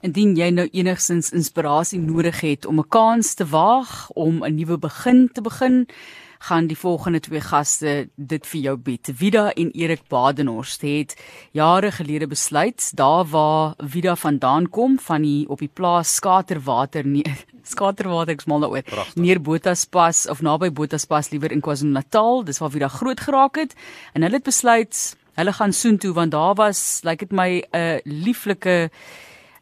Indien jy nou enigsins inspirasie nodig het om 'n kans te waag om 'n nuwe begin te begin, gaan die volgende twee gaste dit vir jou bied. Vida en Erik Badenhorst het jare gelede besluit daar waar Vida vandaan kom van die op die plaas Skaterwater nie Skaterwater ek smal daaroor. Neer Botaspas of naby Botaspas liewer in KwaZulu-Natal, dis waar Vida groot geraak het en hulle het besluit hulle gaan soontoe want daar was lyk like dit my 'n lieflike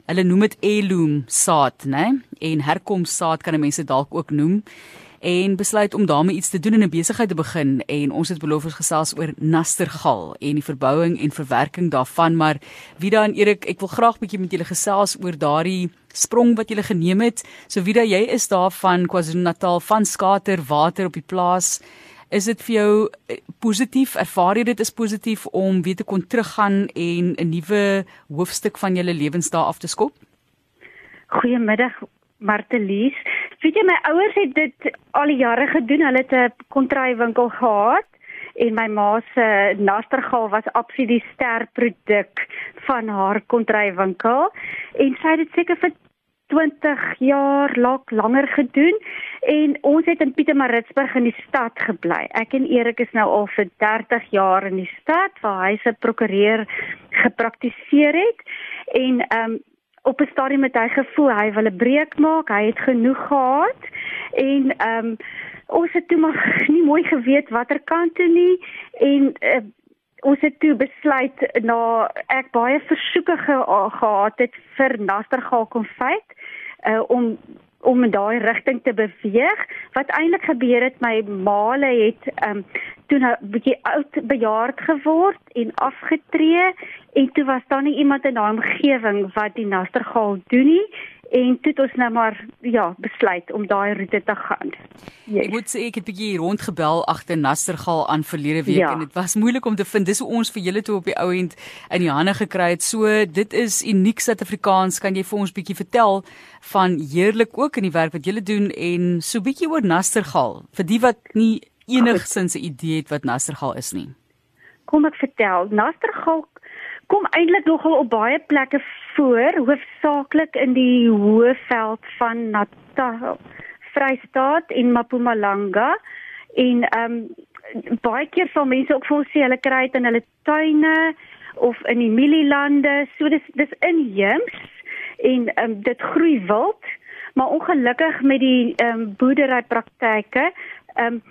Hulle noem dit heirloom saad, né? En herkoms saad kan mense dalk ook noem. En besluit om daarmee iets te doen en 'n besigheid te begin. En ons het beloof ons gesels oor nastergal en die verbouing en verwerking daarvan. Maar Vida en Erik ek wil graag bietjie met julle gesels oor daardie sprong wat julle geneem het. So Vida jy is daar van KwaZulu-Natal van skater water op die plaas Is dit vir jou eh, positief? Ervaar jy dit is positief om weer te kon teruggaan en 'n nuwe hoofstuk van jou lewensdae af te skop? Goeiemiddag Martelies. Weet jy my ouers het dit al die jare gedoen. Hulle het 'n kontrywinkel gehad en my ma se nastergal was absoluut die sterproduk van haar kontrywinkel en sy het dit seker vir 20 jaar lank langer gedoen en ons het in Pietermaritzburg in die stad gebly. Ek en Erik is nou al vir 30 jaar in die stad waar hy se prokureur gepraktiseer het en ehm um, op 'n stadium het hy gevoel hy wil 'n breek maak, hy het genoeg gehad en ehm um, ons het toe maar nie mooi geweet watter kant toe nie en uh, ons het toe besluit na ek baie versoeke ge gehad het vir Nastergal konfyt uh, om om in daai rigting te beweeg. Wat eintlik gebeur het, my maale het um toe 'n nou bietjie oud bejaard geword en afgetree en toe was daar nie iemand in daai omgewing wat die nastergaal doen nie en toe het ons nou maar ja besluit om daai roete te gaan. Yes. Ek moet sê ek het bietjie rondgebel agter Nastergal aan verlede week ja. en dit was moeilik om te vind dis hoe ons vir julle toe op die ou end in die hande gekry het. So dit is uniek Suid-Afrikaans. Kan jy vir ons bietjie vertel van heerlik ook in die werk wat julle doen en so bietjie oor Nastergal vir die wat nie enigsins 'n idee het wat Nastergal is nie. Kom ek vertel, Nastergal kom eintlik nogal op baie plekke voor, hoofsaaklik in die Hoëveld van Natal, Vrystaat en Mpumalanga en ehm um, baie keer sal mense ook vir ons sê hulle kry dit in hulle tuine of in die mielielande. So dis dis inheems en ehm um, dit groei wild, maar ongelukkig met die ehm um, boerderypraktyke ehm um,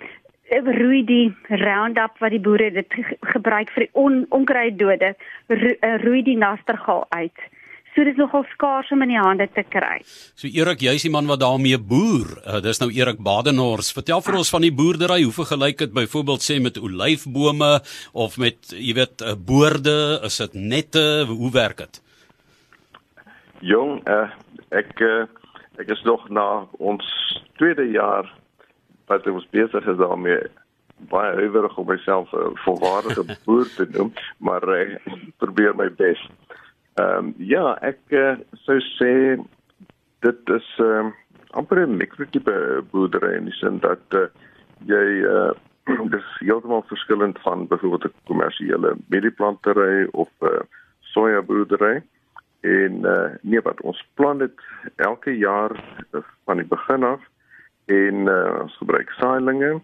roei die Roundup wat die boere dit gebruik vir die on, onkruiddode eh, roei die nastergal uit. So dit is nogal skaars om in die hande te kry. So Erik, jy's die man wat daarmee boer. Uh, dis nou Erik Badenhorst. Vertel vir ons van die boerdery. Hoe vergelyk dit byvoorbeeld sê met olyfbome of met jy weet 'n uh, boorde? Is dit nette? Hoe werk dit? Jong, uh, ek uh, ek is nog na ons tweede jaar wat ons besig is daarmee baie huiwerig om myself 'n volwaardige boer te noem, maar ek probeer my bes. Ehm um, ja, ek uh, sou sê dit is ehm um, amper 'n mikrotipe boerdery in die sin dat uh, jy uh, dis heeltemal verskillend van byvoorbeeld 'n kommersiële medieplantery of 'n uh, soja boerdery. En uh, nee, wat ons plan dit elke jaar uh, van die begin af en uh, ons gebruik saailinge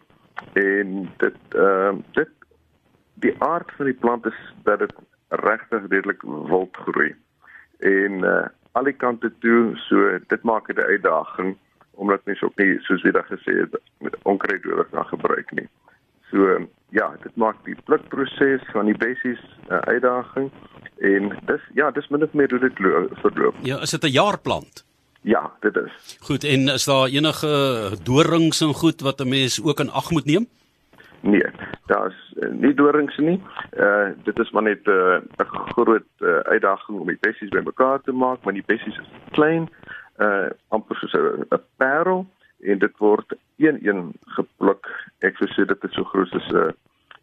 en dit ehm uh, dit die aard van die plant is dat dit regtig redelik wild groei en uh, al die kante toe so dit maak dit 'n uitdaging omdat mens ook nie soos jy daag gesê het met onkruiddoder kan gebruik nie. So ja, dit maak die plukproses van die bessies 'n uh, uitdaging en dis ja, dis min of meer hoe dit verloop. Ja, is dit 'n jaarplant? Ja, dit is. Goed, en is daar enige dorings en goed wat 'n mens ook in ag moet neem? Nee, daar's uh, nie dorings nie. Uh dit is maar net eh, 'n uh, groot uh, uitdaging om die bessies bymekaar te maak, want die bessies is klein, uh amper soos 'n parel en dit word een-een gepluk. Ek sê dit is so groot soos 'n uh,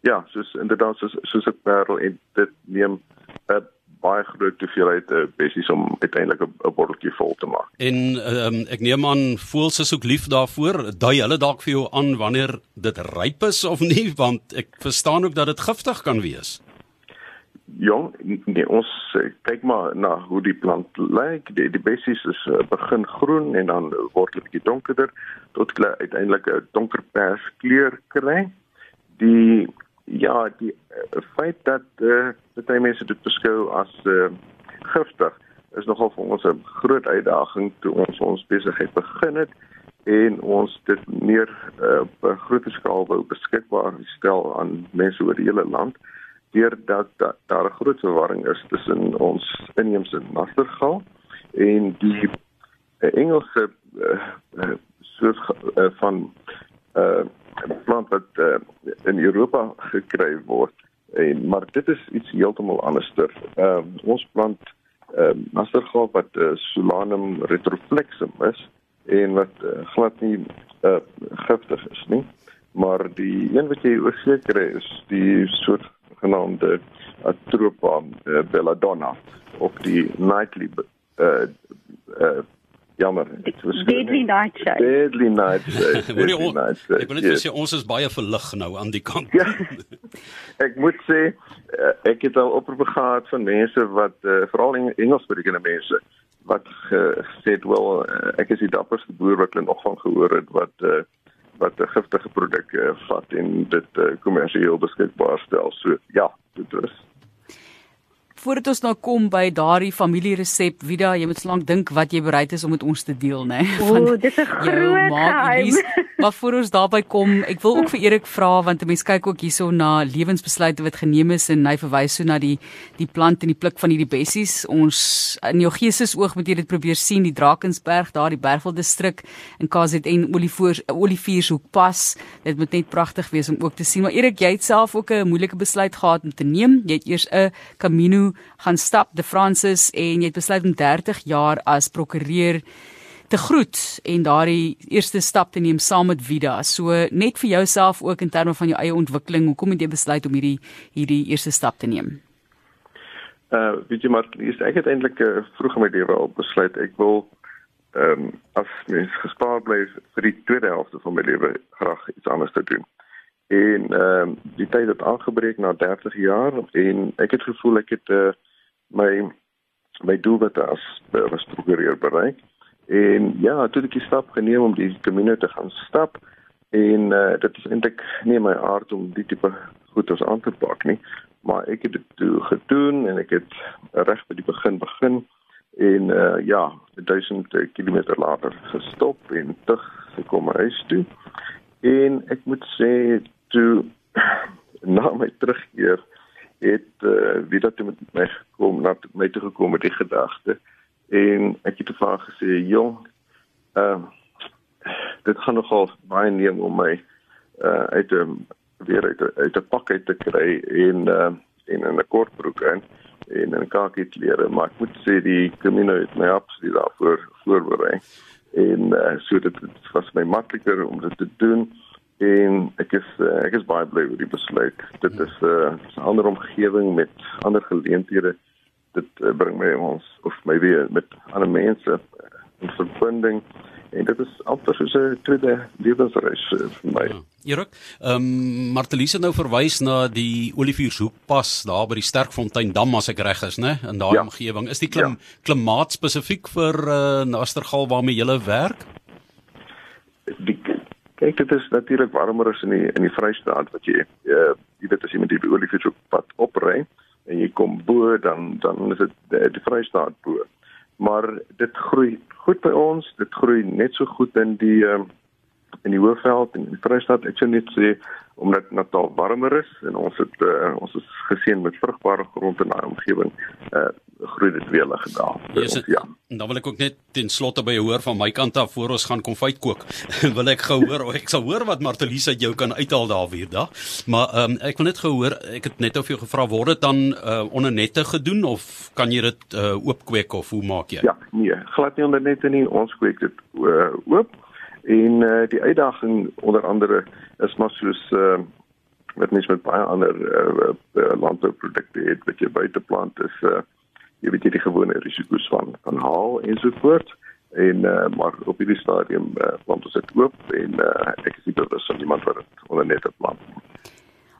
ja, soos inderdaad soos soos 'n parel en dit neem 'n uh, baie groot hoeveelheid uh, bessies om uiteindelik 'n botteltjie vol te maak. En um, ek neem aan voels is ook lief daarvoor. Dui hulle dalk vir jou aan wanneer dit ryp is of nie, want ek verstaan ook dat dit giftig kan wees. jong, nee, ons uh, kyk maar na hoe die plant lyk. Die die bessies is uh, begin groen en dan word dit bietjie donkerder tot hulle uiteindelik 'n donker pers kleur kry. Die ja, die uh, feit dat uh, baie mense dit beskou as uh, giftig is nogal vir ons 'n groot uitdaging toe ons ons besigheid begin het en ons dit meer uh, op 'n groot skaal wou beskikbaar stel aan mense oor die hele land deurdat da, daar 'n groot verwarring is tussen ons inheemse nastergal en die uh, Engelse uh, uh, soort uh, van 'n uh, plant wat uh, in Europa gekry word en maar dit is iets heeltemal anderster. Ehm uh, ons plant ehm uh, nastergal wat uh, Solanum retroflexum is en wat uh, glad nie uh, giftig is nie. Maar die een wat jy oorseker is die soort genaamde Atropa uh, belladonna of die nightly uh, uh, jammer. Deadly nightshade deadly nightshade deadly nightshade ek wil net yes. sê ons is baie verlig nou aan die kant. Ja, ek moet sê uh, ek het al oproepe gehad van mense wat uh, veral Engelssprekende mense wat gesê het wel uh, ek is die dapperste boer wat hulle nog van gehoor het wat uh, wat 'n giftige produk uh, vat en dit uh, kommersieel beskikbaar stel. So ja dit is Voordat ons nou kom by daardie familieresep, Vida, jy moet slank dink wat jy bereid is om met ons te deel, né? O, dit is 'n groot geheim. Maar voor ons daarby kom, ek wil ook vir Erik vra want 'n mens kyk ook hierso na lewensbesluite wat geneem is en hy verwys so na die die plant en die pluk van hierdie bessies. Ons in jou geestesoog moet jy dit probeer sien, die Drakensberg, daar die Bergveld distrik in KZN Olivier Oliviershoek pas. Dit moet net pragtig wees om ook te sien. Maar Erik, jy het self ook 'n moeilike besluit gehad om te neem. Jy het eers 'n Camino gaan stap De Francis en jy het besluit om 30 jaar as prokureur te groet en daardie eerste stap te neem saam met Vida. So net vir jouself ook in terme van jou eie ontwikkeling, hoekom het jy besluit om hierdie hierdie eerste stap te neem? Uh weet jy maar, ek het eintlik uh, vroeg in my lewe al besluit ek wil ehm um, as mens gespaar bly vir die tweede helfte van my lewe graag iets anders te doen en ehm uh, die tyd het aangebreek na 30 jaar en ek het gevoel ek het uh, my my doel wat as as prokureur bereik en ja toe ek die stap geneem om die Camino te gaan stap en uh, dit is eintlik nie my aard om die tipe goed as aan te pak nie maar ek het dit toe gedoen en ek het reg by die begin begin en uh, ja 1000 km later gestop en terug gekom huis toe. En ek moet sê toe na my terugkeer het uh, wie dat met my gekom na my toe gekom met die gedagte en ek het vir haar gesê jong ehm uh, dit gaan nogal baie neem om my uh, uit 'n weer uit uit 'n pak uit te kry en uh, en in 'n kort broek en en 'n kakie klere maar ek moet sê die Camino het my absoluut daarvoor voorberei en uh, so dit, dit was my makliker om dit te doen en ek is uh, ek is baie bly oor die besluit. Dit is 'n uh, ander omgewing met ander geleenthede. Dit uh, bring my ons of my weer met ander mense uh, in verbinding en dit is amper soos 'n tweede lewensreis uh, vir my. Ja. Erik, ehm um, Martelise nou verwys na die Oliviershoek pas daar by die Sterkfontein dam as ek reg is, né? In daardie ja. omgewing. Is die klim, ja. klimaat spesifiek vir uh, Nastergal waarmee jy werk? Die Kyk, dit is natuurlik warmer as in die in die Vrystaat wat jy uh jy weet as jy met die olifiets op pad opry en jy kom bo dan dan is dit die, die Vrystaat bo. Maar dit groei goed by ons, dit groei net so goed in die uh in die Hoëveld en in die Vrystaat. Ek sou net sê omdat Natal warmer is en ons het uh, ons is geseën met vrugbare grond in daai omgewing. Uh groei dit weer lig daar. Yes, ja. En dan wil ek ook net ten slotte by jou hoor van my kant af voor ons gaan konfyt kook. wil ek gou hoor ek sal hoor wat Martelisa jou kan uithaal daar weer da. Maar ehm um, ek wil net gehoor ek het net of jy gevra word dit dan uh, onder nette gedoen of kan jy dit uh, oopkweek of hoe maak jy? Ja, nee, glad nie onder nette nie. Ons kweek dit uh, oop. En uh, die uitdaging onder andere is maar soos uh, wat mens met baie ander uh, uh, landbouprodukte het wat jy buite plant is uh, jy weet jy die gewone risiko's van van haal en so voort en uh, maar op hierdie stadium uh, plant ons dit oop en uh, ek is nie bewus van iemand wat dit onder net plant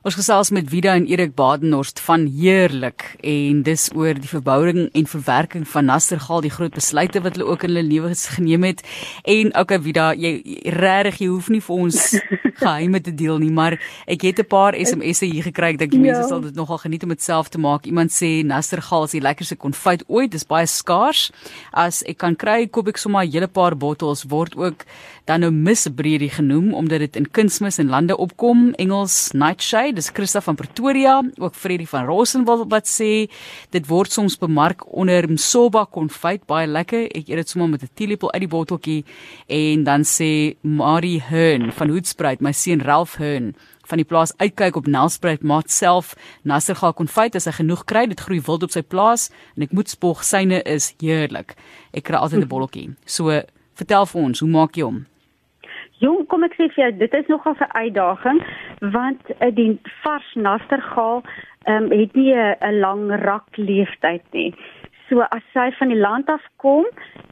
Ons gesels met Vida en Erik Badenhorst van Heerlik en dis oor die verbouing en verwerking van Nastergal, die groot besluite wat hulle ook in hulle lewens geneem het. En okay Vida, jy regtig jy hoef nie vir ons geheime te deel nie, maar ek het 'n paar SMS'e hier gekry. Ek dink die mense ja. sal dit nogal geniet om dit self te maak. Iemand sê Nastergal is die lekkerste konfyt ooit. Dis baie skaars. As ek kan kry, koop ek sommer 'n hele paar bottels word ook dan nou misbreedie genoem omdat dit in kunsmis en lande opkom. Engels nightshade dis Christa van Pretoria, ook Freddie van Rossenwil wat sê dit word soms bemark onder Msoba konfyt, baie lekker. Ek eet dit sommer met 'n teelepel uit die botteltjie. En dan sê Marie Hearn van Hoedspruit, my seun Ralph Hearn van die plaas uitkyk op Nelspruit maak self Nassergal konfyt as hy genoeg kry. Dit groei wild op sy plaas en ek moet spog syne is heerlik. Ek kry altyd 'n botteltjie so vertel vir ons hoe maak jy hom Jong, kom ek sê vir jou, dit is nogal 'n uitdaging want uh, die vars nastergaal um, het nie 'n lang rak leeftyd nie. So as sy van die land af kom,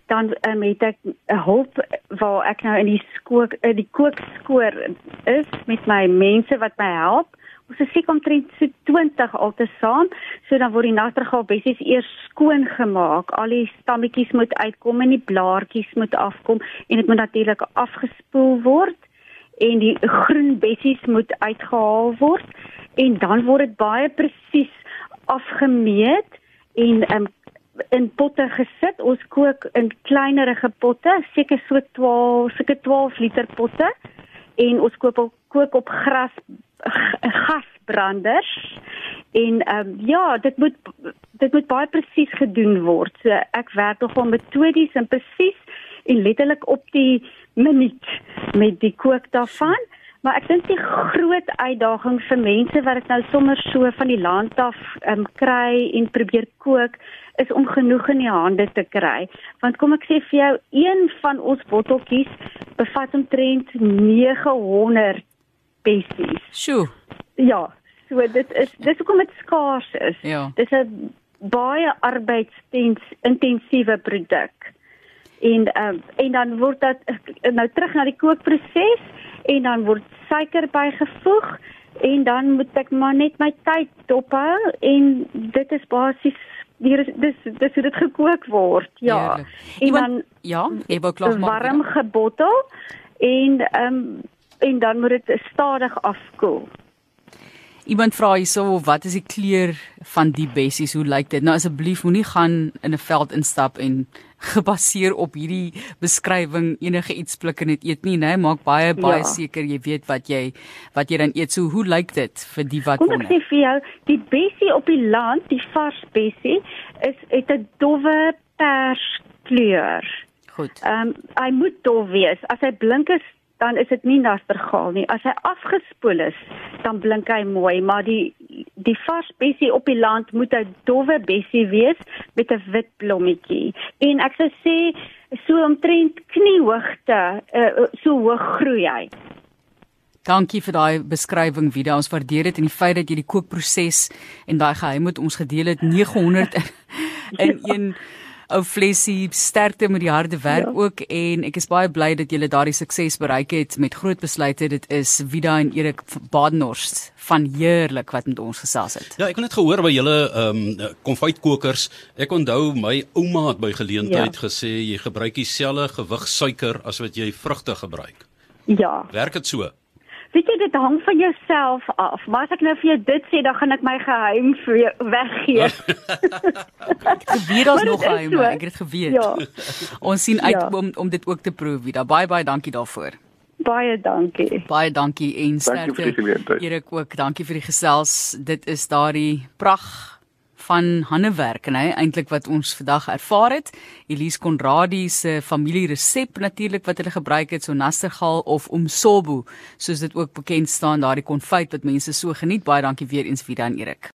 dan um, het ek 'n hulp waar ek nou in die skook in die kookskoor is met my mense wat my help is seker omtrent so 20 altesaam, so dan word die nastergaal bessies eers skoon gemaak. Al die stammetjies moet uitkom en die blaartjies moet afkom en dit moet natuurlik afgespoel word en die groen bessies moet uitgehaal word en dan word dit baie presies afgemeet en um, in potte gesit. Ons kook in kleinerige potte, seker so 12, seker 12 liter potte en ons koop op kook op gras gasbranders en ehm um, ja, dit moet dit moet baie presies gedoen word. So ek werk nogal metodies en presies en letterlik op die minuut met die kook daarvan. Maar ek dink die groot uitdaging vir mense wat dit nou sommer so van die land af ehm um, kry en probeer kook is om genoeg in die hande te kry. Want kom ek sê vir jou, een van ons botteltjies bevat omtrent 900 bessies. Sjoe. Ja, so dit is dis hoekom dit skaars is. Ja. Dis 'n baie arbeidsintensiewe produk. En ehm um, en dan word dit nou terug na die kookproses en dan word suiker bygevoeg en dan moet ek maar net my tyd dophou en dit is basies hier dis dis hoe dit gekook word. Ja. Heerlijk. En dan ja, ebo klaar maak. Warm gebottel en ehm um, en dan moet dit stadig afkoel. Iemand vra hierso wat is die kleur van die bessies? Hoe lyk dit? Nou asseblief moenie gaan in 'n veld instap en gebaseer op hierdie beskrywing enige iets pluk en dit eet nie, né? Maak baie baie ja. seker jy weet wat jy wat jy dan eet. So hoe lyk dit vir die wat wonder? Ek sê vir jou, die bessie op die land, die vars bessie, is het 'n dowwe pers kleur. Goed. Ehm um, hy moet dof wees. As hy blink is dan is dit nie nastergaal nie. As hy afgespoel is, dan blink hy mooi, maar die die vars bessie op die land moet 'n dowwe bessie wees met 'n wit blommetjie. En ek sou sê so omtrent kniehoogte, uh, so hoog groei hy. Dankie vir daai beskrywing, Vida. Ons waardeer dit en die feit dat jy die kookproses en daai geheim met ons gedeel het 900 in een ja ou flesie sterkte met die harde werk ja. ook en ek is baie bly dat julle daardie sukses bereik het met groot besluite dit is Vida en Erik Badenhorst van heerlik wat met ons gesels het. Ja, ek het net gehoor by julle ehm um, konfytkokers. Ek onthou my ouma het by geleentheid ja. gesê jy gebruik dieselfde gewig suiker as wat jy vrugte gebruik. Ja. Werk dit so? Weet jy dit hang van jouself af. Maar as ek nou vir jou dit sê, dan gaan ek my geheim vir jou weggee. ek geweet ons nog geheim, so. ek het dit geweet. Ja. ons sien uit ja. om om dit ook te proe weer. Baie baie dankie daarvoor. Baie dankie. Baie dankie en sterkte. Erik ook, dankie vir die gesels. Dit is daardie pragt van handewerk en hy eintlik wat ons vandag ervaar het. Elise Konradi se familieresep natuurlik wat hulle gebruik het so nastergal of umsobu soos dit ook bekend staan daardie konfyt wat mense so geniet. Baie dankie weer eens Vida en Erik.